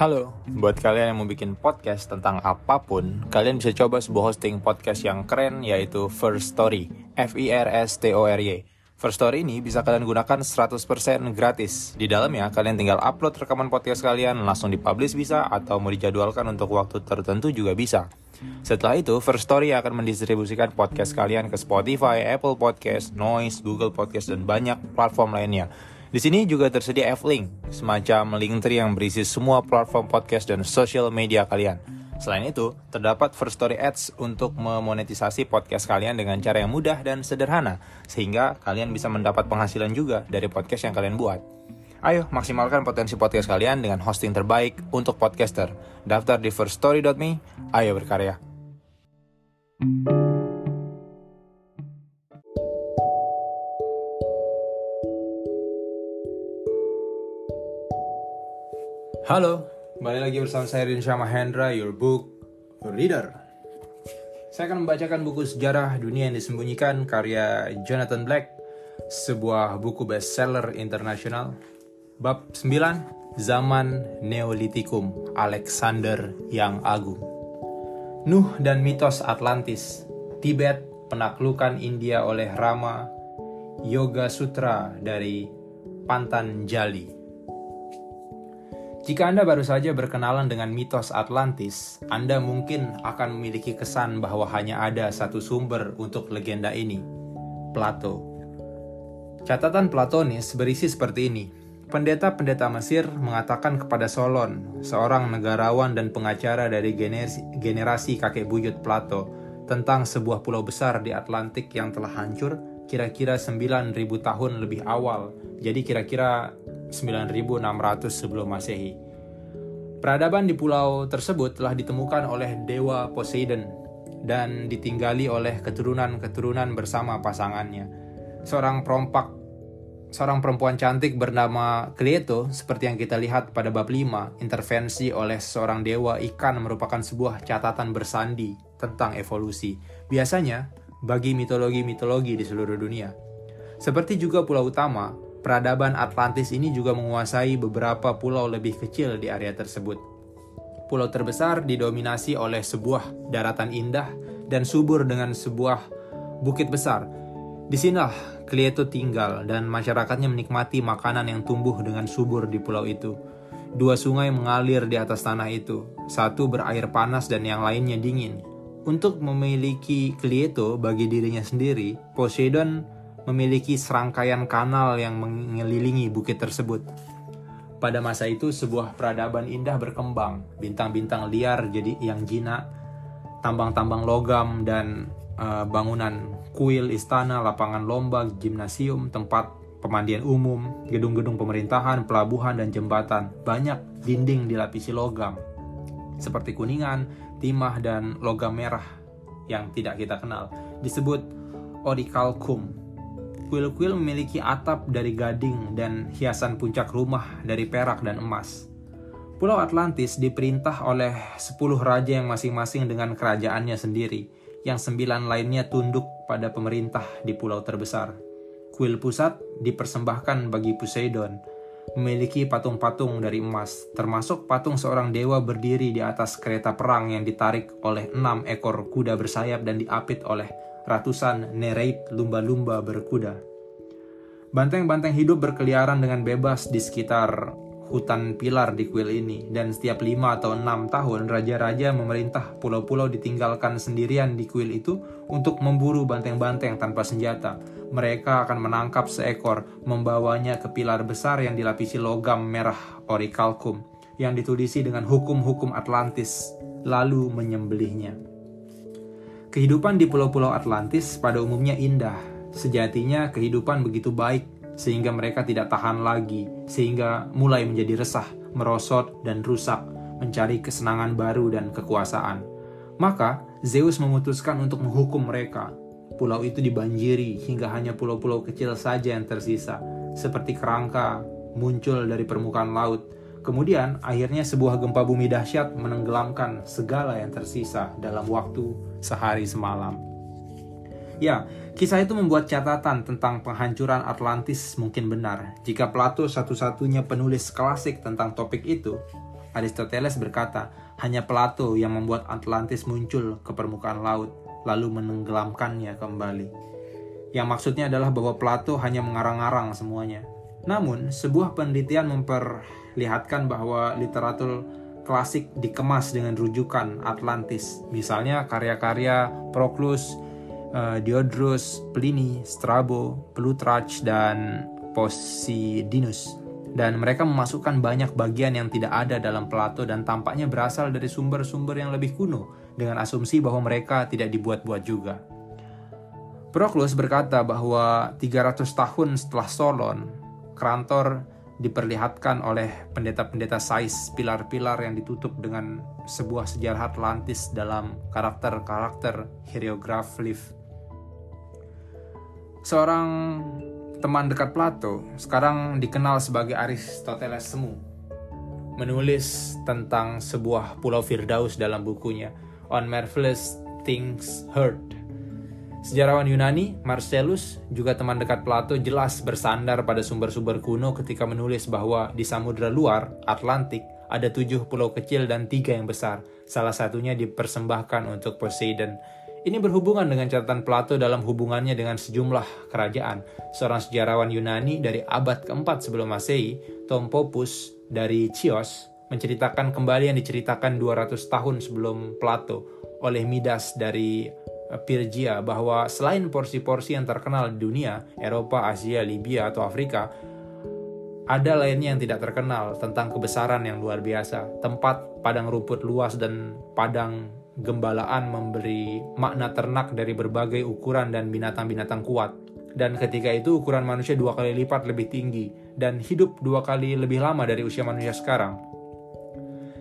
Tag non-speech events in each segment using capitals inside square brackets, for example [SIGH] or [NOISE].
Halo, buat kalian yang mau bikin podcast tentang apa pun, kalian bisa coba sebuah hosting podcast yang keren yaitu First Story, F I R S T O R Y. First Story ini bisa kalian gunakan 100% gratis. Di dalamnya kalian tinggal upload rekaman podcast kalian, langsung dipublish bisa atau mau dijadwalkan untuk waktu tertentu juga bisa. Setelah itu, First Story akan mendistribusikan podcast kalian ke Spotify, Apple Podcast, Noise, Google Podcast, dan banyak platform lainnya. Di sini juga tersedia F-Link, semacam link tree yang berisi semua platform podcast dan social media kalian. Selain itu, terdapat First Story Ads untuk memonetisasi podcast kalian dengan cara yang mudah dan sederhana, sehingga kalian bisa mendapat penghasilan juga dari podcast yang kalian buat. Ayo, maksimalkan potensi podcast kalian dengan hosting terbaik untuk podcaster. Daftar di firststory.me, ayo berkarya. Halo, kembali lagi bersama saya Rinsha Mahendra, your book reader. Saya akan membacakan buku sejarah dunia yang disembunyikan karya Jonathan Black, sebuah buku bestseller internasional. Bab 9, Zaman Neolitikum, Alexander yang Agung. Nuh dan mitos Atlantis, Tibet, penaklukan India oleh Rama, Yoga Sutra dari Pantanjali. Jika Anda baru saja berkenalan dengan mitos Atlantis, Anda mungkin akan memiliki kesan bahwa hanya ada satu sumber untuk legenda ini, Plato. Catatan Platonis berisi seperti ini. Pendeta-pendeta Mesir mengatakan kepada Solon, seorang negarawan dan pengacara dari generasi, kakek buyut Plato, tentang sebuah pulau besar di Atlantik yang telah hancur kira-kira 9000 tahun lebih awal. Jadi kira-kira 9600 sebelum Masehi. Peradaban di pulau tersebut telah ditemukan oleh dewa Poseidon dan ditinggali oleh keturunan-keturunan bersama pasangannya. Seorang perompak seorang perempuan cantik bernama Cleito seperti yang kita lihat pada bab 5, intervensi oleh seorang dewa ikan merupakan sebuah catatan bersandi tentang evolusi. Biasanya bagi mitologi-mitologi di seluruh dunia. Seperti juga pulau utama, peradaban Atlantis ini juga menguasai beberapa pulau lebih kecil di area tersebut. Pulau terbesar didominasi oleh sebuah daratan indah dan subur dengan sebuah bukit besar. Di sinilah Cleto tinggal dan masyarakatnya menikmati makanan yang tumbuh dengan subur di pulau itu. Dua sungai mengalir di atas tanah itu, satu berair panas dan yang lainnya dingin. Untuk memiliki Cleto bagi dirinya sendiri, Poseidon memiliki serangkaian kanal yang mengelilingi bukit tersebut. Pada masa itu sebuah peradaban indah berkembang, bintang-bintang liar jadi yang jinak, tambang-tambang logam dan uh, bangunan kuil, istana, lapangan lomba, gimnasium, tempat pemandian umum, gedung-gedung pemerintahan, pelabuhan dan jembatan. Banyak dinding dilapisi logam seperti kuningan, timah dan logam merah yang tidak kita kenal disebut orichalcum Kuil-kuil memiliki atap dari gading dan hiasan puncak rumah dari perak dan emas. Pulau Atlantis diperintah oleh 10 raja yang masing-masing dengan kerajaannya sendiri, yang sembilan lainnya tunduk pada pemerintah di pulau terbesar. Kuil pusat dipersembahkan bagi Poseidon, memiliki patung-patung dari emas, termasuk patung seorang dewa berdiri di atas kereta perang yang ditarik oleh enam ekor kuda bersayap dan diapit oleh ratusan nereit lumba-lumba berkuda. Banteng-banteng hidup berkeliaran dengan bebas di sekitar hutan pilar di kuil ini dan setiap lima atau enam tahun raja-raja memerintah pulau-pulau ditinggalkan sendirian di kuil itu untuk memburu banteng-banteng tanpa senjata. Mereka akan menangkap seekor, membawanya ke pilar besar yang dilapisi logam merah orichalcum yang ditulisi dengan hukum-hukum Atlantis, lalu menyembelihnya. Kehidupan di pulau-pulau Atlantis pada umumnya indah. Sejatinya kehidupan begitu baik sehingga mereka tidak tahan lagi, sehingga mulai menjadi resah, merosot, dan rusak, mencari kesenangan baru dan kekuasaan. Maka Zeus memutuskan untuk menghukum mereka. Pulau itu dibanjiri hingga hanya pulau-pulau kecil saja yang tersisa, seperti kerangka muncul dari permukaan laut. Kemudian akhirnya sebuah gempa bumi dahsyat menenggelamkan segala yang tersisa dalam waktu sehari semalam. Ya, kisah itu membuat catatan tentang penghancuran Atlantis mungkin benar. Jika Plato satu-satunya penulis klasik tentang topik itu, Aristoteles berkata, hanya Plato yang membuat Atlantis muncul ke permukaan laut, lalu menenggelamkannya kembali. Yang maksudnya adalah bahwa Plato hanya mengarang-arang semuanya. Namun, sebuah penelitian memperlihatkan bahwa literatur klasik dikemas dengan rujukan Atlantis. Misalnya karya-karya Proclus, uh, Diodorus, Pliny, Strabo, Plutarch, dan Posidinus dan mereka memasukkan banyak bagian yang tidak ada dalam Plato dan tampaknya berasal dari sumber-sumber yang lebih kuno dengan asumsi bahwa mereka tidak dibuat-buat juga. Proclus berkata bahwa 300 tahun setelah Solon, Krantor diperlihatkan oleh pendeta-pendeta Sais pilar-pilar yang ditutup dengan sebuah sejarah Atlantis dalam karakter-karakter hieroglif. Seorang teman dekat Plato, sekarang dikenal sebagai Aristoteles semu, menulis tentang sebuah pulau Firdaus dalam bukunya On Marvelous Things Heard. Sejarawan Yunani, Marcellus, juga teman dekat Plato jelas bersandar pada sumber-sumber kuno ketika menulis bahwa di samudera luar, Atlantik, ada tujuh pulau kecil dan tiga yang besar. Salah satunya dipersembahkan untuk Poseidon, ini berhubungan dengan catatan Plato dalam hubungannya dengan sejumlah kerajaan. Seorang sejarawan Yunani dari abad keempat sebelum Masehi, Tom Popus dari Chios, menceritakan kembali yang diceritakan 200 tahun sebelum Plato oleh Midas dari Pirgia bahwa selain porsi-porsi yang terkenal di dunia, Eropa, Asia, Libya, atau Afrika, ada lainnya yang tidak terkenal tentang kebesaran yang luar biasa, tempat padang rumput luas dan padang gembalaan memberi makna ternak dari berbagai ukuran dan binatang-binatang kuat. Dan ketika itu ukuran manusia dua kali lipat lebih tinggi dan hidup dua kali lebih lama dari usia manusia sekarang.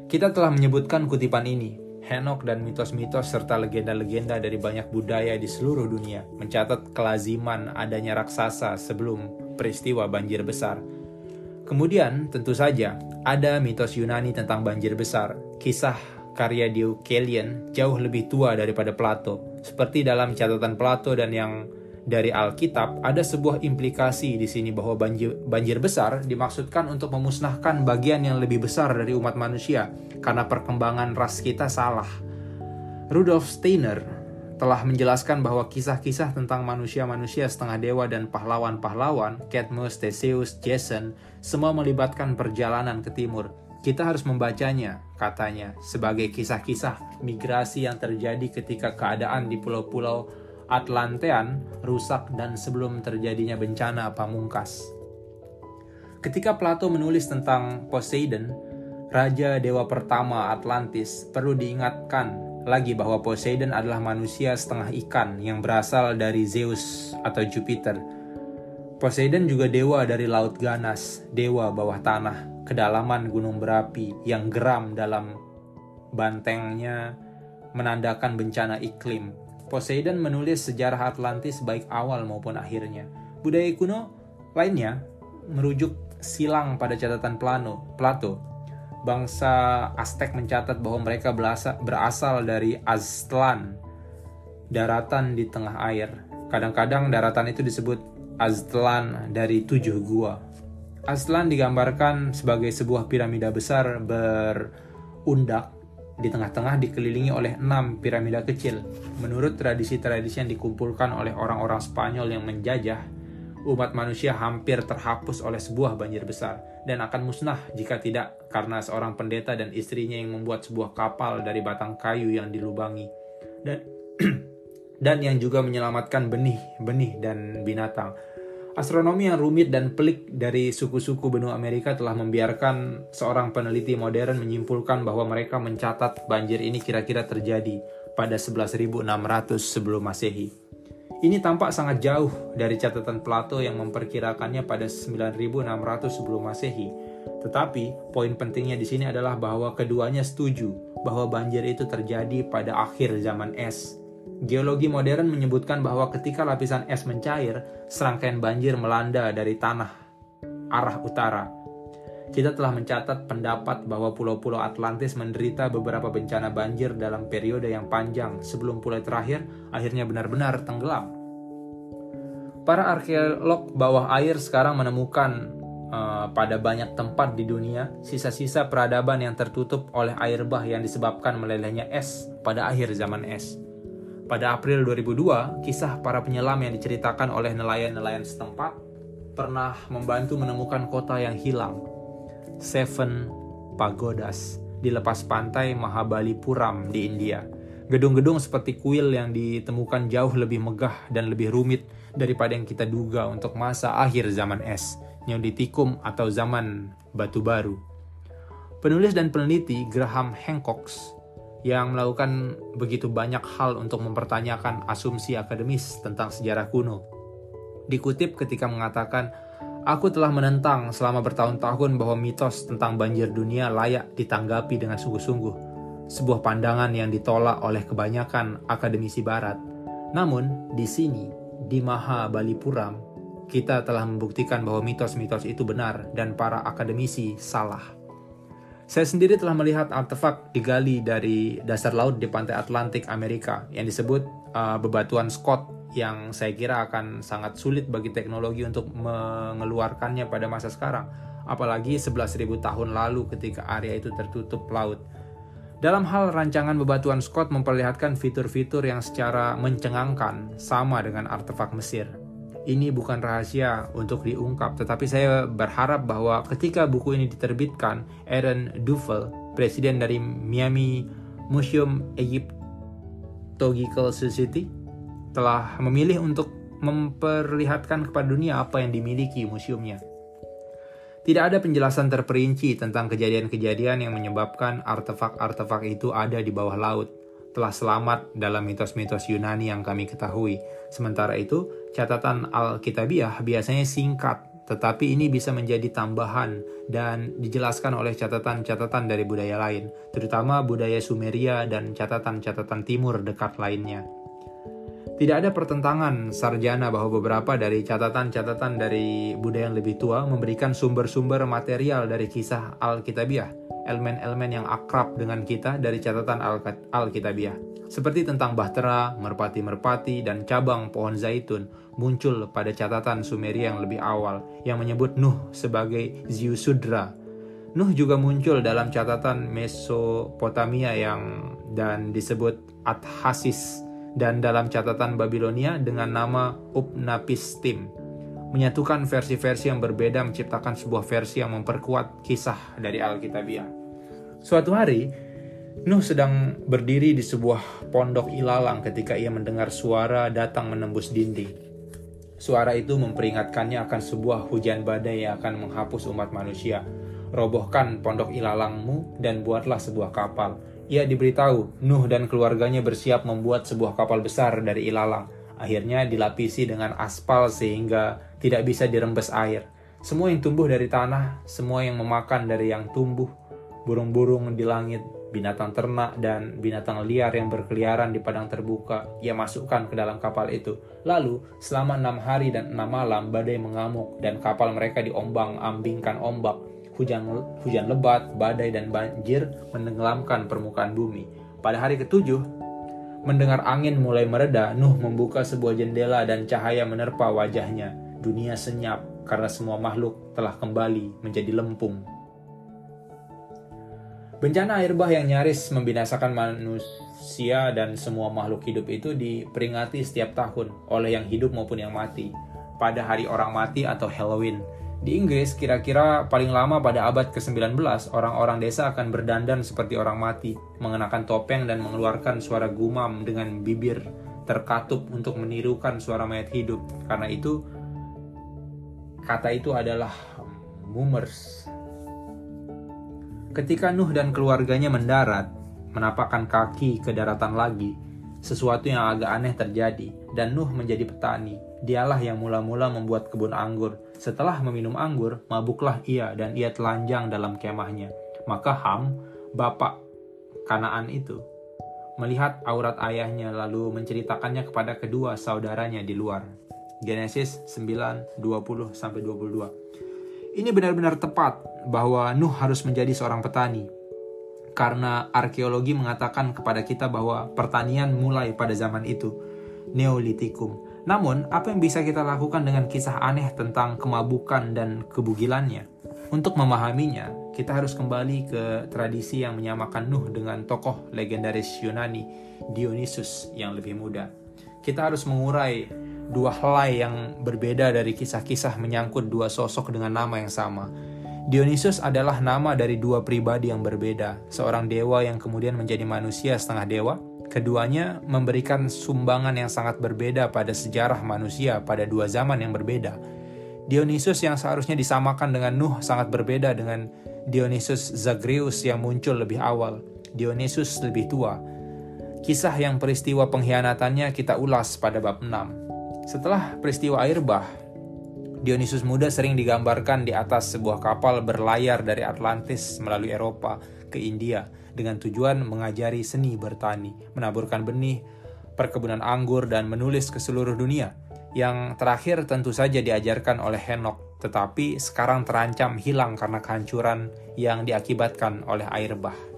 Kita telah menyebutkan kutipan ini, Henok dan mitos-mitos serta legenda-legenda dari banyak budaya di seluruh dunia mencatat kelaziman adanya raksasa sebelum peristiwa banjir besar. Kemudian, tentu saja, ada mitos Yunani tentang banjir besar, kisah karya Deucalion jauh lebih tua daripada Plato. Seperti dalam catatan Plato dan yang dari Alkitab, ada sebuah implikasi di sini bahwa banjir, banjir besar dimaksudkan untuk memusnahkan bagian yang lebih besar dari umat manusia karena perkembangan ras kita salah. Rudolf Steiner telah menjelaskan bahwa kisah-kisah tentang manusia-manusia setengah dewa dan pahlawan-pahlawan, Cadmus, Theseus, Jason, semua melibatkan perjalanan ke timur kita harus membacanya, katanya, sebagai kisah-kisah migrasi yang terjadi ketika keadaan di pulau-pulau Atlantean rusak dan sebelum terjadinya bencana pamungkas. Ketika Plato menulis tentang Poseidon, raja dewa pertama Atlantis, perlu diingatkan lagi bahwa Poseidon adalah manusia setengah ikan yang berasal dari Zeus atau Jupiter. Poseidon juga dewa dari laut ganas, dewa bawah tanah, kedalaman gunung berapi yang geram dalam bantengnya menandakan bencana iklim. Poseidon menulis sejarah Atlantis baik awal maupun akhirnya. Budaya kuno lainnya merujuk silang pada catatan Plano, Plato. Bangsa Aztec mencatat bahwa mereka berasal dari Aztlan, daratan di tengah air. Kadang-kadang daratan itu disebut Aztlan dari tujuh gua. Aslan digambarkan sebagai sebuah piramida besar berundak di tengah-tengah dikelilingi oleh enam piramida kecil. Menurut tradisi-tradisi yang dikumpulkan oleh orang-orang Spanyol yang menjajah, umat manusia hampir terhapus oleh sebuah banjir besar dan akan musnah jika tidak karena seorang pendeta dan istrinya yang membuat sebuah kapal dari batang kayu yang dilubangi dan [CLEARS THROAT] dan yang juga menyelamatkan benih-benih dan binatang. Astronomi yang rumit dan pelik dari suku-suku benua Amerika telah membiarkan seorang peneliti modern menyimpulkan bahwa mereka mencatat banjir ini kira-kira terjadi pada 11.600 sebelum Masehi. Ini tampak sangat jauh dari catatan Plato yang memperkirakannya pada 9.600 sebelum Masehi. Tetapi poin pentingnya di sini adalah bahwa keduanya setuju bahwa banjir itu terjadi pada akhir zaman es Geologi modern menyebutkan bahwa ketika lapisan es mencair, serangkaian banjir melanda dari tanah arah utara. Kita telah mencatat pendapat bahwa pulau-pulau Atlantis menderita beberapa bencana banjir dalam periode yang panjang sebelum pulau terakhir akhirnya benar-benar tenggelam. Para arkeolog bawah air sekarang menemukan uh, pada banyak tempat di dunia, sisa-sisa peradaban yang tertutup oleh air bah yang disebabkan melelehnya es pada akhir zaman es. Pada April 2002, kisah para penyelam yang diceritakan oleh nelayan-nelayan setempat pernah membantu menemukan kota yang hilang. Seven Pagodas di lepas pantai Mahabalipuram di India. Gedung-gedung seperti kuil yang ditemukan jauh lebih megah dan lebih rumit daripada yang kita duga untuk masa akhir zaman es, Neolitikum atau zaman batu baru. Penulis dan peneliti Graham Hancock yang melakukan begitu banyak hal untuk mempertanyakan asumsi akademis tentang sejarah kuno. Dikutip ketika mengatakan, Aku telah menentang selama bertahun-tahun bahwa mitos tentang banjir dunia layak ditanggapi dengan sungguh-sungguh, sebuah pandangan yang ditolak oleh kebanyakan akademisi barat. Namun, di sini di Mahabalipuram, kita telah membuktikan bahwa mitos-mitos itu benar dan para akademisi salah. Saya sendiri telah melihat artefak digali dari dasar laut di pantai Atlantik Amerika yang disebut uh, bebatuan Scott yang saya kira akan sangat sulit bagi teknologi untuk mengeluarkannya pada masa sekarang. Apalagi 11.000 tahun lalu ketika area itu tertutup laut. Dalam hal rancangan bebatuan Scott memperlihatkan fitur-fitur yang secara mencengangkan sama dengan artefak Mesir. Ini bukan rahasia untuk diungkap, tetapi saya berharap bahwa ketika buku ini diterbitkan, Aaron Duffel, presiden dari Miami Museum Egyptological Society, telah memilih untuk memperlihatkan kepada dunia apa yang dimiliki museumnya. Tidak ada penjelasan terperinci tentang kejadian-kejadian yang menyebabkan artefak-artefak itu ada di bawah laut, telah selamat dalam mitos-mitos Yunani yang kami ketahui. Sementara itu, catatan Alkitabiah biasanya singkat, tetapi ini bisa menjadi tambahan dan dijelaskan oleh catatan-catatan dari budaya lain, terutama budaya Sumeria dan catatan-catatan timur dekat lainnya. Tidak ada pertentangan sarjana bahwa beberapa dari catatan-catatan dari budaya yang lebih tua memberikan sumber-sumber material dari kisah Alkitabiah, elemen-elemen yang akrab dengan kita dari catatan Alkitabiah. Seperti tentang bahtera, merpati-merpati, dan cabang pohon zaitun muncul pada catatan Sumeria yang lebih awal yang menyebut Nuh sebagai Ziusudra. Nuh juga muncul dalam catatan Mesopotamia yang dan disebut Athasis dan dalam catatan Babilonia dengan nama Upnapistim, menyatukan versi-versi yang berbeda menciptakan sebuah versi yang memperkuat kisah dari Alkitabiah. Suatu hari, Nuh sedang berdiri di sebuah pondok ilalang ketika ia mendengar suara datang menembus dinding. Suara itu memperingatkannya akan sebuah hujan badai yang akan menghapus umat manusia. Robohkan pondok ilalangmu dan buatlah sebuah kapal ia diberitahu Nuh dan keluarganya bersiap membuat sebuah kapal besar dari ilalang. Akhirnya dilapisi dengan aspal sehingga tidak bisa dirembes air. Semua yang tumbuh dari tanah, semua yang memakan dari yang tumbuh, burung-burung di langit, binatang ternak dan binatang liar yang berkeliaran di padang terbuka, ia masukkan ke dalam kapal itu. Lalu, selama enam hari dan enam malam, badai mengamuk dan kapal mereka diombang-ambingkan ombak hujan hujan lebat, badai dan banjir menenggelamkan permukaan bumi. Pada hari ketujuh, mendengar angin mulai mereda, Nuh membuka sebuah jendela dan cahaya menerpa wajahnya. Dunia senyap karena semua makhluk telah kembali menjadi lempung. Bencana air bah yang nyaris membinasakan manusia dan semua makhluk hidup itu diperingati setiap tahun oleh yang hidup maupun yang mati pada hari orang mati atau Halloween di Inggris, kira-kira paling lama pada abad ke-19, orang-orang desa akan berdandan seperti orang mati, mengenakan topeng dan mengeluarkan suara gumam dengan bibir terkatup untuk menirukan suara mayat hidup. Karena itu, kata itu adalah mummers. Ketika Nuh dan keluarganya mendarat, menapakkan kaki ke daratan lagi, sesuatu yang agak aneh terjadi, dan Nuh menjadi petani. Dialah yang mula-mula membuat kebun anggur setelah meminum anggur, mabuklah ia dan ia telanjang dalam kemahnya. Maka Ham, bapak Kanaan itu, melihat aurat ayahnya lalu menceritakannya kepada kedua saudaranya di luar. Genesis 9, 20-22 Ini benar-benar tepat bahwa Nuh harus menjadi seorang petani. Karena arkeologi mengatakan kepada kita bahwa pertanian mulai pada zaman itu, Neolitikum, Namun, apa yang bisa kita lakukan dengan kisah aneh tentang kemabukan dan kebugilannya? Untuk memahaminya, kita harus kembali ke tradisi yang menyamakan Nuh dengan tokoh legendaris Yunani, Dionysus yang lebih muda. Kita harus mengurai dua helai yang berbeda dari kisah-kisah menyangkut dua sosok dengan nama yang sama. Dionysus adalah nama dari dua pribadi yang berbeda, seorang dewa yang kemudian menjadi manusia setengah dewa. Keduanya memberikan sumbangan yang sangat berbeda pada sejarah manusia pada dua zaman yang berbeda. Dionysus yang seharusnya disamakan dengan Nuh sangat berbeda dengan Dionysus Zagreus yang muncul lebih awal. Dionysus lebih tua. Kisah yang peristiwa pengkhianatannya kita ulas pada bab 6. Setelah peristiwa air bah, Dionysus muda sering digambarkan di atas sebuah kapal berlayar dari Atlantis melalui Eropa ke India dengan tujuan mengajari seni bertani, menaburkan benih, perkebunan anggur, dan menulis ke seluruh dunia. Yang terakhir tentu saja diajarkan oleh Henok, tetapi sekarang terancam hilang karena kehancuran yang diakibatkan oleh air bah.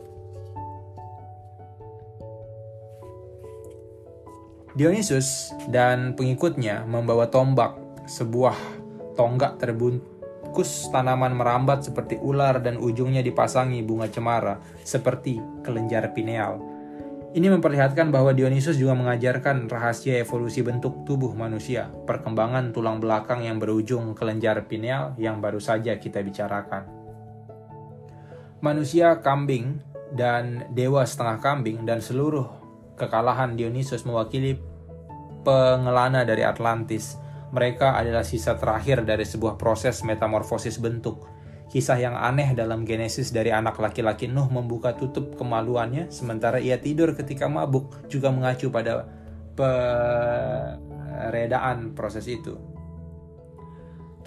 Dionysus dan pengikutnya membawa tombak, sebuah tonggak terbungkus tanaman merambat seperti ular dan ujungnya dipasangi bunga cemara seperti kelenjar pineal. Ini memperlihatkan bahwa Dionysus juga mengajarkan rahasia evolusi bentuk tubuh manusia, perkembangan tulang belakang yang berujung kelenjar pineal yang baru saja kita bicarakan. Manusia kambing dan dewa setengah kambing dan seluruh kekalahan Dionysus mewakili pengelana dari Atlantis. Mereka adalah sisa terakhir dari sebuah proses metamorfosis bentuk Kisah yang aneh dalam Genesis dari anak laki-laki Nuh membuka tutup kemaluannya, sementara ia tidur ketika mabuk juga mengacu pada peredaan proses itu.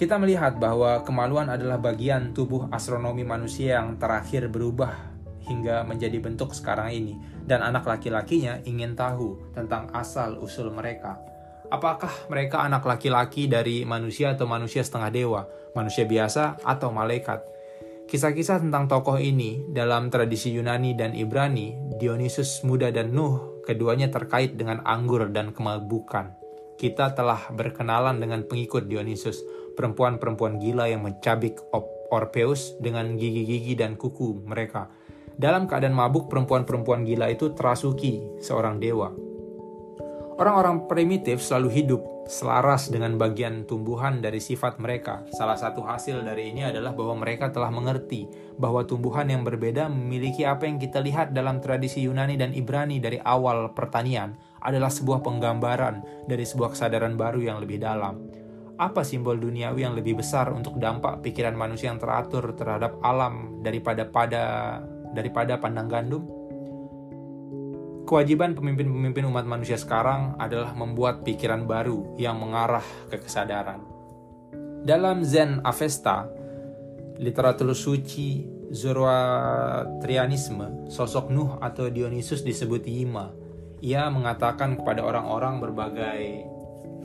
Kita melihat bahwa kemaluan adalah bagian tubuh astronomi manusia yang terakhir berubah hingga menjadi bentuk sekarang ini, dan anak laki-lakinya ingin tahu tentang asal-usul mereka. Apakah mereka anak laki-laki dari manusia atau manusia setengah dewa, manusia biasa atau malaikat? Kisah-kisah tentang tokoh ini dalam tradisi Yunani dan Ibrani, Dionysus muda dan Nuh, keduanya terkait dengan anggur dan kemabukan. Kita telah berkenalan dengan pengikut Dionysus, perempuan-perempuan gila yang mencabik Orpheus dengan gigi-gigi dan kuku mereka. Dalam keadaan mabuk, perempuan-perempuan gila itu terasuki seorang dewa. Orang-orang primitif selalu hidup selaras dengan bagian tumbuhan dari sifat mereka. Salah satu hasil dari ini adalah bahwa mereka telah mengerti bahwa tumbuhan yang berbeda memiliki apa yang kita lihat dalam tradisi Yunani dan Ibrani dari awal pertanian adalah sebuah penggambaran dari sebuah kesadaran baru yang lebih dalam. Apa simbol duniawi yang lebih besar untuk dampak pikiran manusia yang teratur terhadap alam daripada pada daripada pandang gandum? Kewajiban pemimpin-pemimpin umat manusia sekarang adalah membuat pikiran baru yang mengarah ke kesadaran. Dalam Zen Avesta, literatur suci Zoroastrianisme, sosok Nuh atau Dionysus disebut Yima. Ia mengatakan kepada orang-orang berbagai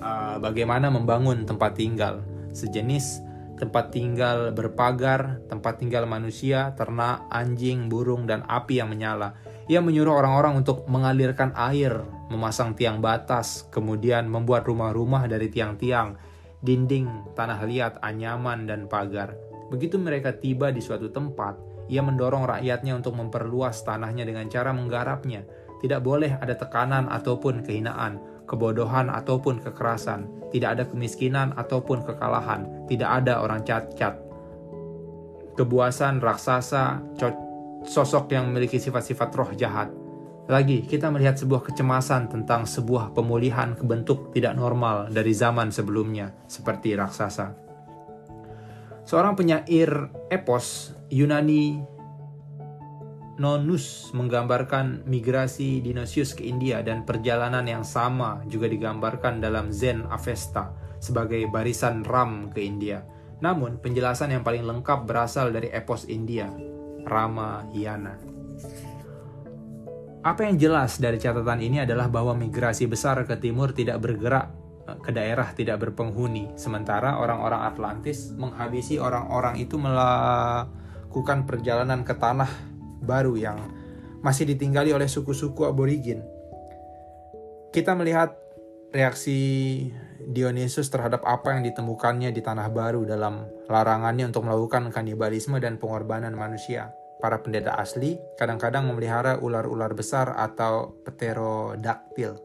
uh, bagaimana membangun tempat tinggal, sejenis tempat tinggal berpagar, tempat tinggal manusia, ternak, anjing, burung, dan api yang menyala ia menyuruh orang-orang untuk mengalirkan air, memasang tiang batas, kemudian membuat rumah-rumah dari tiang-tiang, dinding, tanah liat, anyaman, dan pagar. Begitu mereka tiba di suatu tempat, ia mendorong rakyatnya untuk memperluas tanahnya dengan cara menggarapnya. Tidak boleh ada tekanan ataupun kehinaan, kebodohan ataupun kekerasan, tidak ada kemiskinan ataupun kekalahan, tidak ada orang cacat. Kebuasan raksasa, sosok yang memiliki sifat-sifat roh jahat. Lagi, kita melihat sebuah kecemasan tentang sebuah pemulihan kebentuk tidak normal dari zaman sebelumnya, seperti raksasa. Seorang penyair epos Yunani Nonus menggambarkan migrasi Dionysius ke India dan perjalanan yang sama juga digambarkan dalam Zen Avesta sebagai barisan Ram ke India. Namun, penjelasan yang paling lengkap berasal dari epos India, Ramayana. Apa yang jelas dari catatan ini adalah bahwa migrasi besar ke timur tidak bergerak eh, ke daerah tidak berpenghuni, sementara orang-orang Atlantis menghabisi orang-orang itu melakukan perjalanan ke tanah baru yang masih ditinggali oleh suku-suku aborigin. Kita melihat reaksi Dionysus terhadap apa yang ditemukannya di Tanah Baru dalam larangannya untuk melakukan kanibalisme dan pengorbanan manusia. Para pendeta asli kadang-kadang memelihara ular-ular besar atau pterodaktil.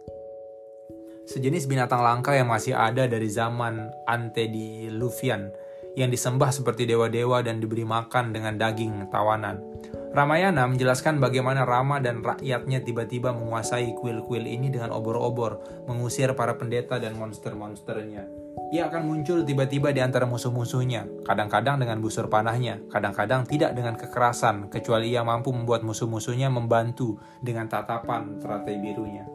Sejenis binatang langka yang masih ada dari zaman antediluvian yang disembah seperti dewa-dewa dan diberi makan dengan daging tawanan. Ramayana menjelaskan bagaimana Rama dan rakyatnya tiba-tiba menguasai kuil-kuil ini dengan obor-obor, mengusir para pendeta dan monster-monsternya. Ia akan muncul tiba-tiba di antara musuh-musuhnya, kadang-kadang dengan busur panahnya, kadang-kadang tidak dengan kekerasan, kecuali ia mampu membuat musuh-musuhnya membantu dengan tatapan teratai birunya.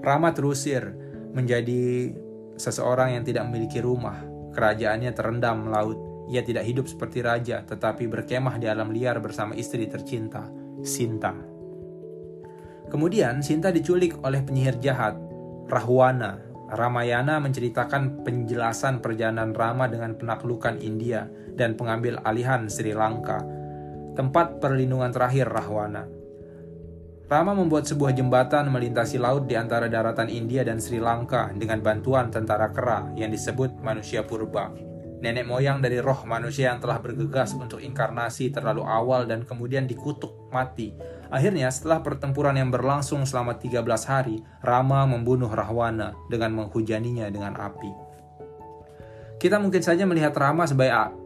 Rama terusir menjadi seseorang yang tidak memiliki rumah, kerajaannya terendam laut, ia tidak hidup seperti raja, tetapi berkemah di alam liar bersama istri tercinta, Sinta. Kemudian Sinta diculik oleh penyihir jahat, Rahwana. Ramayana menceritakan penjelasan perjalanan Rama dengan penaklukan India dan pengambil alihan Sri Lanka, tempat perlindungan terakhir Rahwana. Rama membuat sebuah jembatan melintasi laut di antara daratan India dan Sri Lanka dengan bantuan tentara kera yang disebut manusia purba nenek moyang dari roh manusia yang telah bergegas untuk inkarnasi terlalu awal dan kemudian dikutuk mati. Akhirnya setelah pertempuran yang berlangsung selama 13 hari, Rama membunuh Rahwana dengan menghujaninya dengan api. Kita mungkin saja melihat Rama sebagai.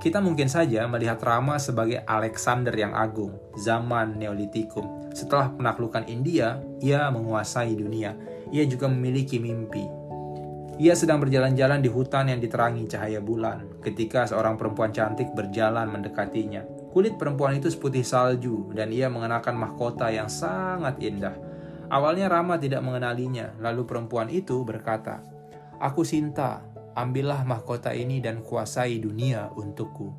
Kita mungkin saja melihat Rama sebagai Alexander yang agung, zaman Neolitikum. Setelah penaklukan India, ia menguasai dunia. Ia juga memiliki mimpi, ia sedang berjalan-jalan di hutan yang diterangi cahaya bulan ketika seorang perempuan cantik berjalan mendekatinya. Kulit perempuan itu seputih salju dan ia mengenakan mahkota yang sangat indah. Awalnya Rama tidak mengenalinya, lalu perempuan itu berkata, Aku Sinta, ambillah mahkota ini dan kuasai dunia untukku.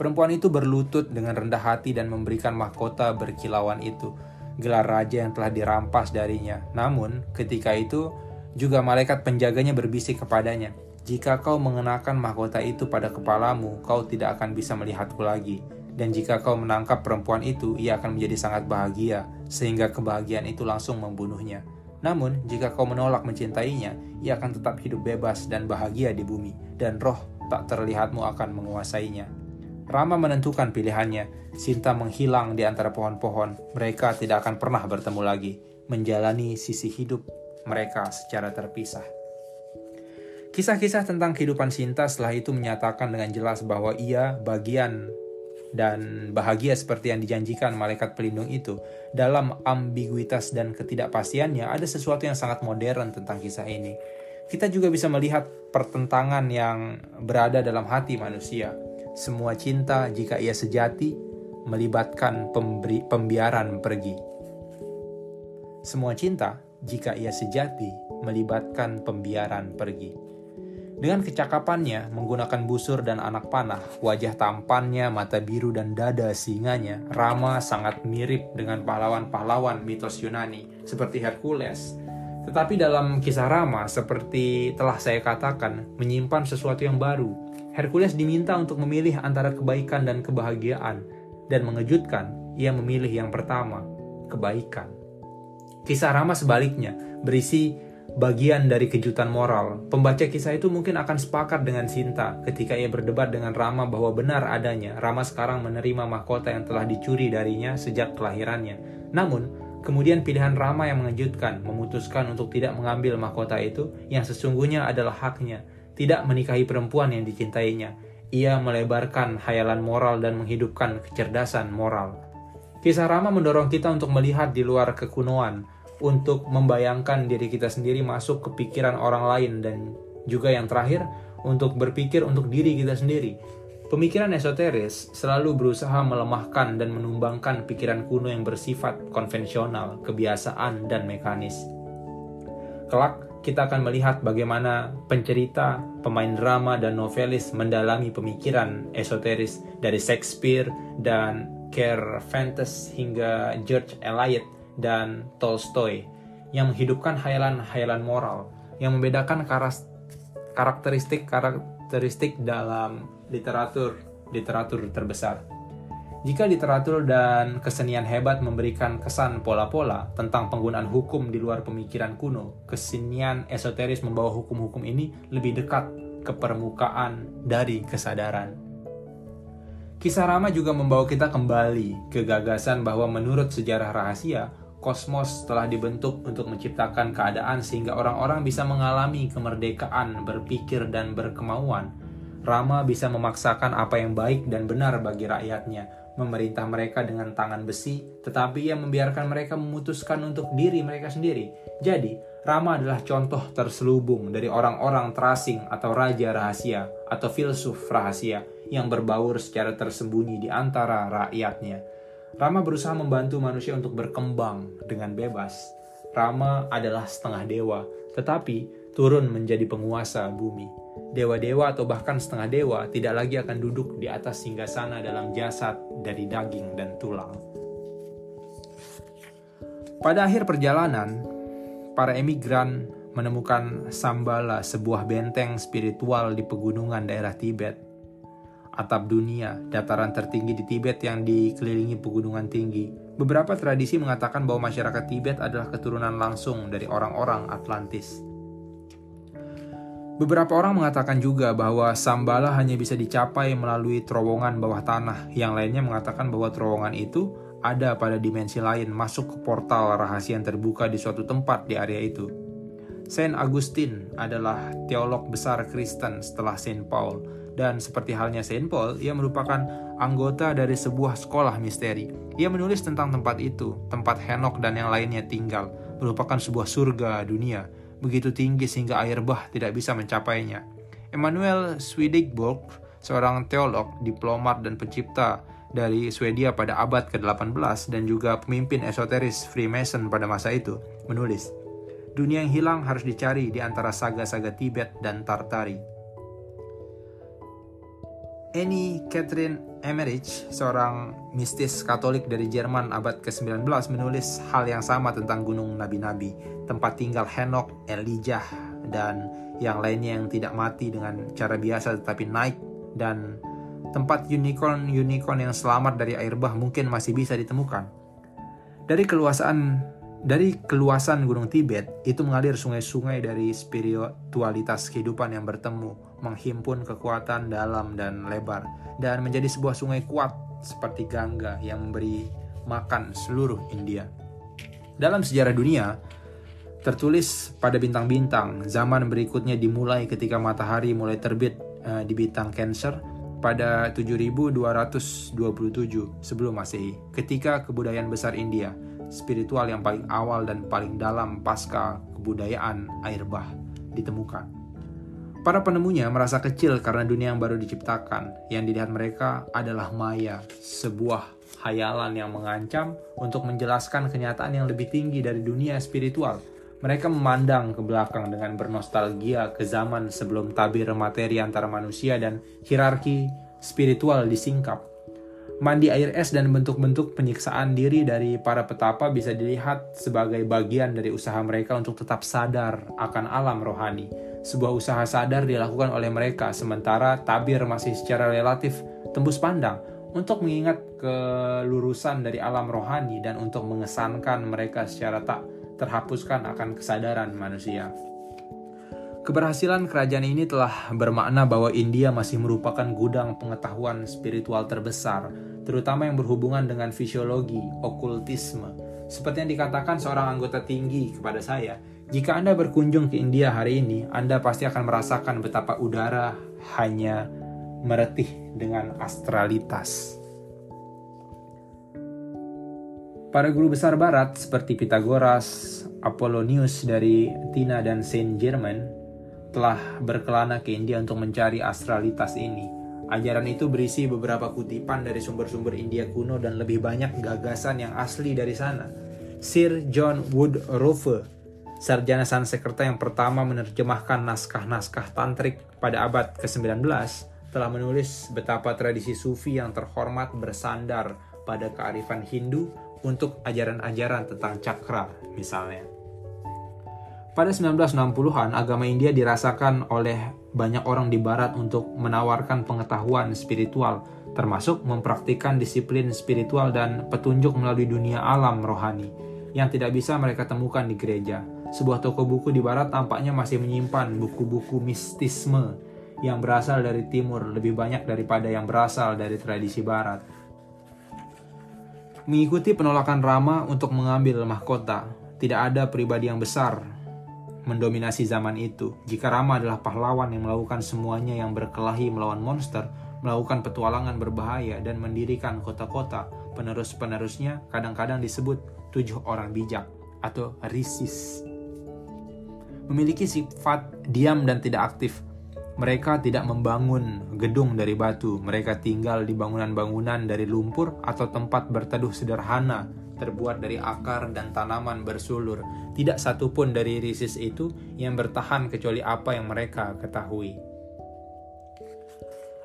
Perempuan itu berlutut dengan rendah hati dan memberikan mahkota berkilauan itu, gelar raja yang telah dirampas darinya. Namun, ketika itu juga malaikat penjaganya berbisik kepadanya, "Jika kau mengenakan mahkota itu pada kepalamu, kau tidak akan bisa melihatku lagi. Dan jika kau menangkap perempuan itu, ia akan menjadi sangat bahagia, sehingga kebahagiaan itu langsung membunuhnya. Namun, jika kau menolak mencintainya, ia akan tetap hidup bebas dan bahagia di bumi, dan roh tak terlihatmu akan menguasainya." Rama menentukan pilihannya. Sinta menghilang di antara pohon-pohon. Mereka tidak akan pernah bertemu lagi, menjalani sisi hidup mereka secara terpisah. Kisah-kisah tentang kehidupan Sinta setelah itu menyatakan dengan jelas bahwa ia bagian dan bahagia seperti yang dijanjikan malaikat pelindung itu. Dalam ambiguitas dan ketidakpastiannya ada sesuatu yang sangat modern tentang kisah ini. Kita juga bisa melihat pertentangan yang berada dalam hati manusia. Semua cinta jika ia sejati melibatkan pemberi, pembiaran pergi. Semua cinta jika ia sejati melibatkan pembiaran pergi. Dengan kecakapannya, menggunakan busur dan anak panah, wajah tampannya, mata biru dan dada singanya, Rama sangat mirip dengan pahlawan-pahlawan mitos Yunani seperti Hercules. Tetapi dalam kisah Rama, seperti telah saya katakan, menyimpan sesuatu yang baru. Hercules diminta untuk memilih antara kebaikan dan kebahagiaan, dan mengejutkan, ia memilih yang pertama, kebaikan. Kisah Rama sebaliknya, berisi bagian dari kejutan moral. Pembaca kisah itu mungkin akan sepakat dengan Sinta ketika ia berdebat dengan Rama bahwa benar adanya Rama sekarang menerima mahkota yang telah dicuri darinya sejak kelahirannya. Namun, kemudian pilihan Rama yang mengejutkan memutuskan untuk tidak mengambil mahkota itu yang sesungguhnya adalah haknya, tidak menikahi perempuan yang dicintainya. Ia melebarkan hayalan moral dan menghidupkan kecerdasan moral. Kisah Rama mendorong kita untuk melihat di luar kekunoan, untuk membayangkan diri kita sendiri masuk ke pikiran orang lain dan juga yang terakhir untuk berpikir untuk diri kita sendiri. Pemikiran esoteris selalu berusaha melemahkan dan menumbangkan pikiran kuno yang bersifat konvensional, kebiasaan, dan mekanis. Kelak, kita akan melihat bagaimana pencerita, pemain drama, dan novelis mendalami pemikiran esoteris dari Shakespeare dan Cervantes hingga George Eliot dan Tolstoy yang menghidupkan hayalan-hayalan moral yang membedakan karakteristik-karakteristik dalam literatur literatur terbesar. Jika literatur dan kesenian hebat memberikan kesan pola-pola tentang penggunaan hukum di luar pemikiran kuno, kesenian esoteris membawa hukum-hukum ini lebih dekat ke permukaan dari kesadaran. Kisah Rama juga membawa kita kembali ke gagasan bahwa menurut sejarah rahasia, kosmos telah dibentuk untuk menciptakan keadaan sehingga orang-orang bisa mengalami kemerdekaan berpikir dan berkemauan. Rama bisa memaksakan apa yang baik dan benar bagi rakyatnya, memerintah mereka dengan tangan besi, tetapi ia membiarkan mereka memutuskan untuk diri mereka sendiri. Jadi, Rama adalah contoh terselubung dari orang-orang terasing atau raja rahasia atau filsuf rahasia yang berbaur secara tersembunyi di antara rakyatnya. Rama berusaha membantu manusia untuk berkembang dengan bebas. Rama adalah setengah dewa, tetapi turun menjadi penguasa bumi dewa-dewa atau bahkan setengah dewa tidak lagi akan duduk di atas singgasana dalam jasad dari daging dan tulang. Pada akhir perjalanan, para emigran menemukan Sambala, sebuah benteng spiritual di pegunungan daerah Tibet. Atap dunia, dataran tertinggi di Tibet yang dikelilingi pegunungan tinggi. Beberapa tradisi mengatakan bahwa masyarakat Tibet adalah keturunan langsung dari orang-orang Atlantis. Beberapa orang mengatakan juga bahwa Sambala hanya bisa dicapai melalui terowongan bawah tanah. Yang lainnya mengatakan bahwa terowongan itu ada pada dimensi lain masuk ke portal rahasia yang terbuka di suatu tempat di area itu. Saint Augustine adalah teolog besar Kristen setelah Saint Paul dan seperti halnya Saint Paul, ia merupakan anggota dari sebuah sekolah misteri. Ia menulis tentang tempat itu, tempat Henok dan yang lainnya tinggal, merupakan sebuah surga dunia begitu tinggi sehingga air bah tidak bisa mencapainya. Emmanuel Swedenborg, seorang teolog, diplomat dan pencipta dari Swedia pada abad ke-18 dan juga pemimpin esoteris Freemason pada masa itu, menulis, Dunia yang hilang harus dicari di antara saga-saga Tibet dan Tartari. Annie Catherine Emmerich, seorang mistis Katolik dari Jerman abad ke-19 menulis hal yang sama tentang gunung nabi-nabi, tempat tinggal Henok, Elijah, dan yang lainnya yang tidak mati dengan cara biasa tetapi naik dan tempat unicorn-unicorn yang selamat dari air bah mungkin masih bisa ditemukan. Dari keluasan dari keluasan Gunung Tibet itu mengalir sungai-sungai dari spiritualitas kehidupan yang bertemu menghimpun kekuatan dalam dan lebar dan menjadi sebuah sungai kuat seperti Gangga yang memberi makan seluruh India. Dalam sejarah dunia, tertulis pada bintang-bintang, zaman berikutnya dimulai ketika matahari mulai terbit uh, di bintang Cancer pada 7227 sebelum Masehi, ketika kebudayaan besar India, spiritual yang paling awal dan paling dalam pasca kebudayaan air bah ditemukan. Para penemunya merasa kecil karena dunia yang baru diciptakan. Yang dilihat mereka adalah maya, sebuah hayalan yang mengancam untuk menjelaskan kenyataan yang lebih tinggi dari dunia spiritual. Mereka memandang ke belakang dengan bernostalgia ke zaman sebelum tabir materi antara manusia dan hierarki spiritual disingkap. Mandi air es dan bentuk-bentuk penyiksaan diri dari para petapa bisa dilihat sebagai bagian dari usaha mereka untuk tetap sadar akan alam rohani sebuah usaha sadar dilakukan oleh mereka, sementara tabir masih secara relatif tembus pandang untuk mengingat kelurusan dari alam rohani dan untuk mengesankan mereka secara tak terhapuskan akan kesadaran manusia. Keberhasilan kerajaan ini telah bermakna bahwa India masih merupakan gudang pengetahuan spiritual terbesar, terutama yang berhubungan dengan fisiologi, okultisme. Seperti yang dikatakan seorang anggota tinggi kepada saya, jika Anda berkunjung ke India hari ini, Anda pasti akan merasakan betapa udara hanya meretih dengan astralitas. Para guru besar barat seperti Pythagoras, Apollonius dari Tina dan Saint Germain telah berkelana ke India untuk mencari astralitas ini. Ajaran itu berisi beberapa kutipan dari sumber-sumber India kuno dan lebih banyak gagasan yang asli dari sana. Sir John Woodroffe sarjana Sanskerta yang pertama menerjemahkan naskah-naskah tantrik pada abad ke-19 telah menulis betapa tradisi sufi yang terhormat bersandar pada kearifan Hindu untuk ajaran-ajaran tentang cakra misalnya. Pada 1960-an, agama India dirasakan oleh banyak orang di barat untuk menawarkan pengetahuan spiritual termasuk mempraktikkan disiplin spiritual dan petunjuk melalui dunia alam rohani yang tidak bisa mereka temukan di gereja. Sebuah toko buku di barat tampaknya masih menyimpan buku-buku mistisme yang berasal dari timur lebih banyak daripada yang berasal dari tradisi barat. Mengikuti penolakan Rama untuk mengambil mahkota, tidak ada pribadi yang besar mendominasi zaman itu. Jika Rama adalah pahlawan yang melakukan semuanya yang berkelahi melawan monster, melakukan petualangan berbahaya, dan mendirikan kota-kota, penerus-penerusnya kadang-kadang disebut tujuh orang bijak atau risis. Memiliki sifat diam dan tidak aktif, mereka tidak membangun gedung dari batu, mereka tinggal di bangunan-bangunan dari lumpur atau tempat berteduh sederhana terbuat dari akar dan tanaman bersulur. Tidak satupun dari risis itu yang bertahan kecuali apa yang mereka ketahui.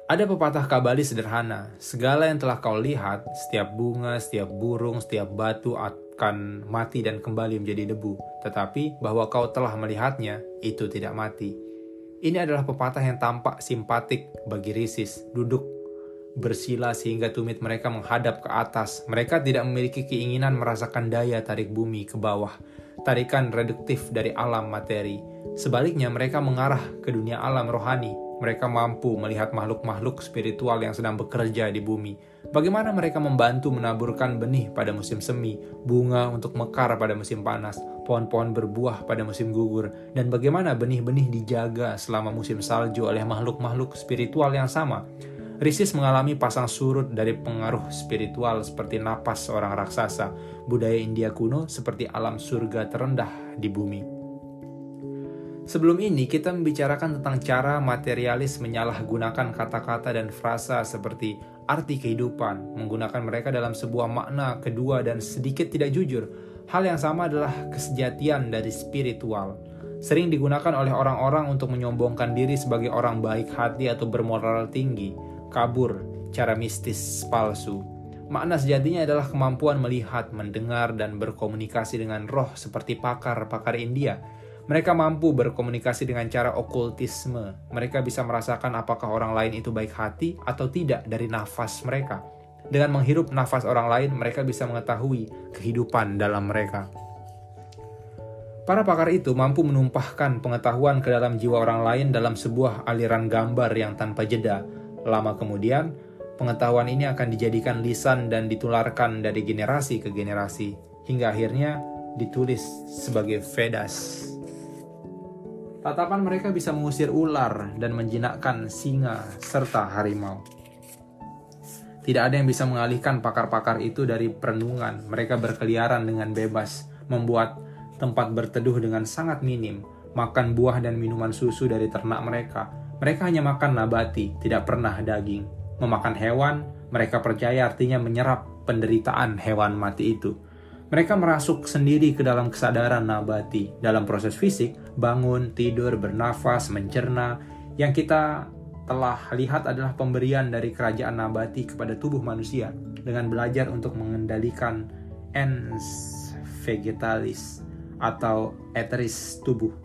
Ada pepatah kabali sederhana, segala yang telah kau lihat, setiap bunga, setiap burung, setiap batu akan mati dan kembali menjadi debu. Tetapi bahwa kau telah melihatnya, itu tidak mati. Ini adalah pepatah yang tampak simpatik bagi Risis, duduk bersila sehingga tumit mereka menghadap ke atas. Mereka tidak memiliki keinginan merasakan daya tarik bumi ke bawah, tarikan reduktif dari alam materi. Sebaliknya mereka mengarah ke dunia alam rohani. Mereka mampu melihat makhluk-makhluk spiritual yang sedang bekerja di bumi. Bagaimana mereka membantu menaburkan benih pada musim semi, bunga untuk mekar pada musim panas, pohon-pohon berbuah pada musim gugur, dan bagaimana benih-benih dijaga selama musim salju oleh makhluk-makhluk spiritual yang sama. Risis mengalami pasang surut dari pengaruh spiritual seperti napas seorang raksasa, budaya India kuno seperti alam surga terendah di bumi. Sebelum ini kita membicarakan tentang cara materialis menyalahgunakan kata-kata dan frasa seperti arti kehidupan, menggunakan mereka dalam sebuah makna kedua dan sedikit tidak jujur, Hal yang sama adalah kesejatian dari spiritual. Sering digunakan oleh orang-orang untuk menyombongkan diri sebagai orang baik hati atau bermoral tinggi, kabur, cara mistis palsu. Makna sejatinya adalah kemampuan melihat, mendengar, dan berkomunikasi dengan roh seperti pakar-pakar India. Mereka mampu berkomunikasi dengan cara okultisme. Mereka bisa merasakan apakah orang lain itu baik hati atau tidak dari nafas mereka. Dengan menghirup nafas orang lain, mereka bisa mengetahui kehidupan dalam mereka. Para pakar itu mampu menumpahkan pengetahuan ke dalam jiwa orang lain dalam sebuah aliran gambar yang tanpa jeda. Lama kemudian, pengetahuan ini akan dijadikan lisan dan ditularkan dari generasi ke generasi, hingga akhirnya ditulis sebagai Vedas. Tatapan mereka bisa mengusir ular dan menjinakkan singa serta harimau. Tidak ada yang bisa mengalihkan pakar-pakar itu dari perenungan. Mereka berkeliaran dengan bebas, membuat tempat berteduh dengan sangat minim, makan buah dan minuman susu dari ternak mereka. Mereka hanya makan nabati, tidak pernah daging. Memakan hewan, mereka percaya artinya menyerap penderitaan hewan mati itu. Mereka merasuk sendiri ke dalam kesadaran nabati. Dalam proses fisik, bangun, tidur, bernafas, mencerna, yang kita telah lihat adalah pemberian dari kerajaan nabati kepada tubuh manusia dengan belajar untuk mengendalikan ens vegetalis atau eteris tubuh.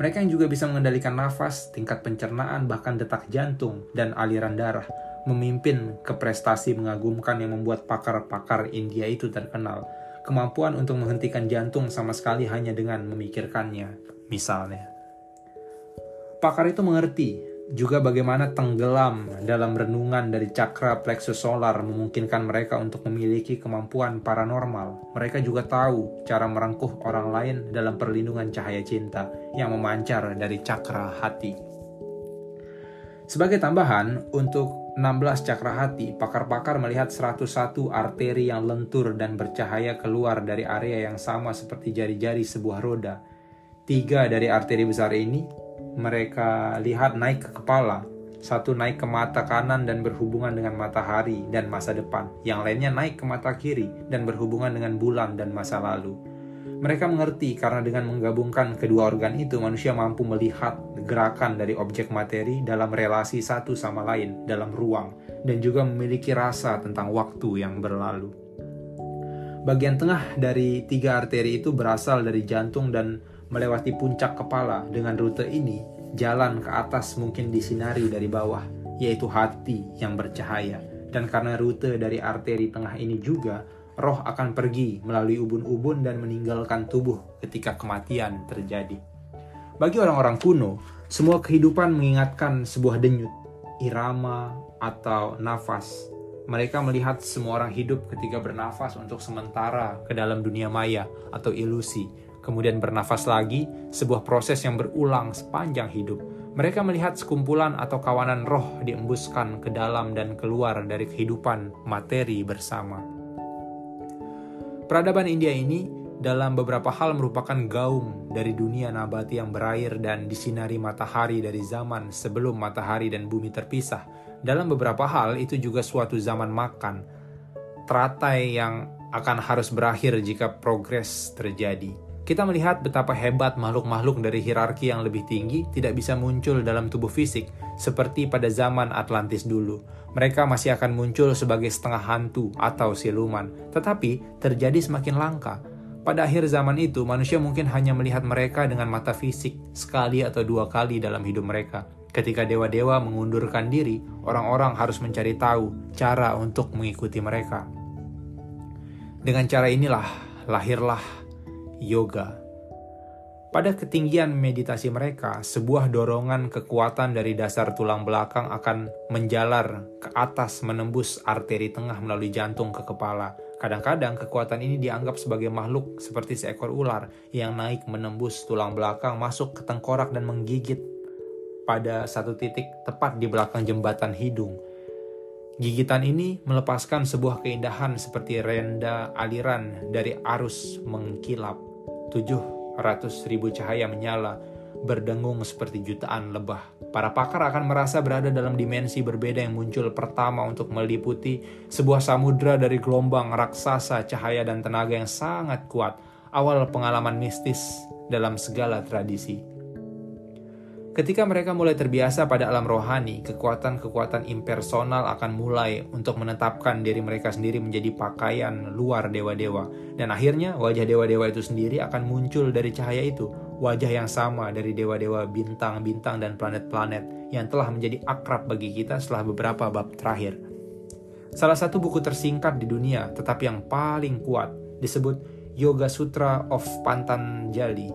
Mereka yang juga bisa mengendalikan nafas, tingkat pencernaan, bahkan detak jantung dan aliran darah, memimpin ke prestasi mengagumkan yang membuat pakar-pakar India itu terkenal. Kemampuan untuk menghentikan jantung sama sekali hanya dengan memikirkannya, misalnya. Pakar itu mengerti juga bagaimana tenggelam dalam renungan dari cakra plexus solar memungkinkan mereka untuk memiliki kemampuan paranormal. Mereka juga tahu cara merengkuh orang lain dalam perlindungan cahaya cinta yang memancar dari cakra hati. Sebagai tambahan, untuk 16 cakra hati, pakar-pakar melihat 101 arteri yang lentur dan bercahaya keluar dari area yang sama seperti jari-jari sebuah roda. Tiga dari arteri besar ini mereka lihat naik ke kepala, satu naik ke mata kanan dan berhubungan dengan matahari dan masa depan, yang lainnya naik ke mata kiri dan berhubungan dengan bulan dan masa lalu. Mereka mengerti karena dengan menggabungkan kedua organ itu, manusia mampu melihat gerakan dari objek materi dalam relasi satu sama lain dalam ruang, dan juga memiliki rasa tentang waktu yang berlalu. Bagian tengah dari tiga arteri itu berasal dari jantung dan melewati puncak kepala. Dengan rute ini, jalan ke atas mungkin disinari dari bawah. yaitu hati yang bercahaya. Dan karena rute dari arteri tengah ini juga, roh akan pergi melalui ubun-ubun dan meninggalkan tubuh ketika kematian terjadi. Bagi orang-orang kuno, semua kehidupan mengingatkan sebuah denyut, irama, atau nafas. Mereka melihat semua orang hidup ketika bernafas untuk sementara ke dalam dunia maya atau ilusi, kemudian bernafas lagi, sebuah proses yang berulang sepanjang hidup. Mereka melihat sekumpulan atau kawanan roh diembuskan ke dalam dan keluar dari kehidupan materi bersama. Peradaban India ini dalam beberapa hal merupakan gaung dari dunia nabati yang berair dan disinari matahari dari zaman sebelum matahari dan bumi terpisah. Dalam beberapa hal itu juga suatu zaman makan, teratai yang akan harus berakhir jika progres terjadi. Kita melihat betapa hebat makhluk-makhluk dari hierarki yang lebih tinggi tidak bisa muncul dalam tubuh fisik, seperti pada zaman Atlantis dulu. Mereka masih akan muncul sebagai setengah hantu atau siluman, tetapi terjadi semakin langka. Pada akhir zaman itu, manusia mungkin hanya melihat mereka dengan mata fisik sekali atau dua kali dalam hidup mereka. Ketika dewa-dewa mengundurkan diri, orang-orang harus mencari tahu cara untuk mengikuti mereka. Dengan cara inilah lahirlah yoga. Pada ketinggian meditasi mereka, sebuah dorongan kekuatan dari dasar tulang belakang akan menjalar ke atas menembus arteri tengah melalui jantung ke kepala. Kadang-kadang kekuatan ini dianggap sebagai makhluk seperti seekor ular yang naik menembus tulang belakang masuk ke tengkorak dan menggigit pada satu titik tepat di belakang jembatan hidung. Gigitan ini melepaskan sebuah keindahan seperti renda aliran dari arus mengkilap. Tujuh ratus ribu cahaya menyala, berdengung seperti jutaan lebah. Para pakar akan merasa berada dalam dimensi berbeda yang muncul pertama untuk meliputi sebuah samudra dari gelombang raksasa cahaya dan tenaga yang sangat kuat, awal pengalaman mistis dalam segala tradisi. Ketika mereka mulai terbiasa pada alam rohani, kekuatan-kekuatan impersonal akan mulai untuk menetapkan diri mereka sendiri menjadi pakaian luar dewa-dewa. Dan akhirnya wajah dewa-dewa itu sendiri akan muncul dari cahaya itu. Wajah yang sama dari dewa-dewa bintang-bintang dan planet-planet yang telah menjadi akrab bagi kita setelah beberapa bab terakhir. Salah satu buku tersingkat di dunia, tetapi yang paling kuat, disebut Yoga Sutra of Pantanjali.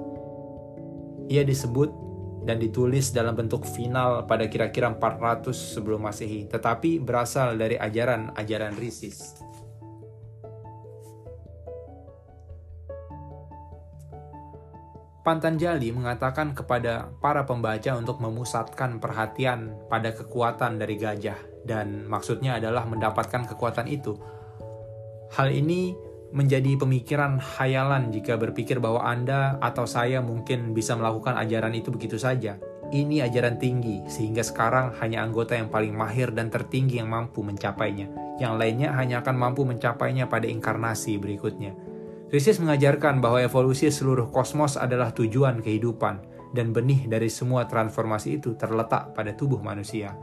Ia disebut dan ditulis dalam bentuk final pada kira-kira 400 sebelum Masehi, tetapi berasal dari ajaran-ajaran Risis. Pantanjali mengatakan kepada para pembaca untuk memusatkan perhatian pada kekuatan dari gajah dan maksudnya adalah mendapatkan kekuatan itu. Hal ini menjadi pemikiran hayalan jika berpikir bahwa Anda atau saya mungkin bisa melakukan ajaran itu begitu saja. Ini ajaran tinggi, sehingga sekarang hanya anggota yang paling mahir dan tertinggi yang mampu mencapainya. Yang lainnya hanya akan mampu mencapainya pada inkarnasi berikutnya. Risis mengajarkan bahwa evolusi seluruh kosmos adalah tujuan kehidupan, dan benih dari semua transformasi itu terletak pada tubuh manusia.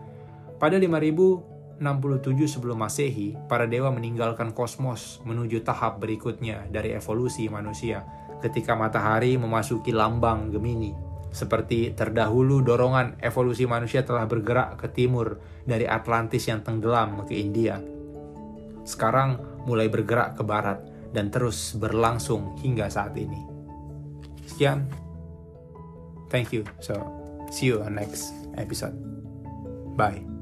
Pada 5000 67 sebelum Masehi, para dewa meninggalkan kosmos menuju tahap berikutnya dari evolusi manusia ketika matahari memasuki lambang Gemini. Seperti terdahulu dorongan evolusi manusia telah bergerak ke timur dari Atlantis yang tenggelam ke India. Sekarang mulai bergerak ke barat dan terus berlangsung hingga saat ini. Sekian. Thank you. So, see you on next episode. Bye.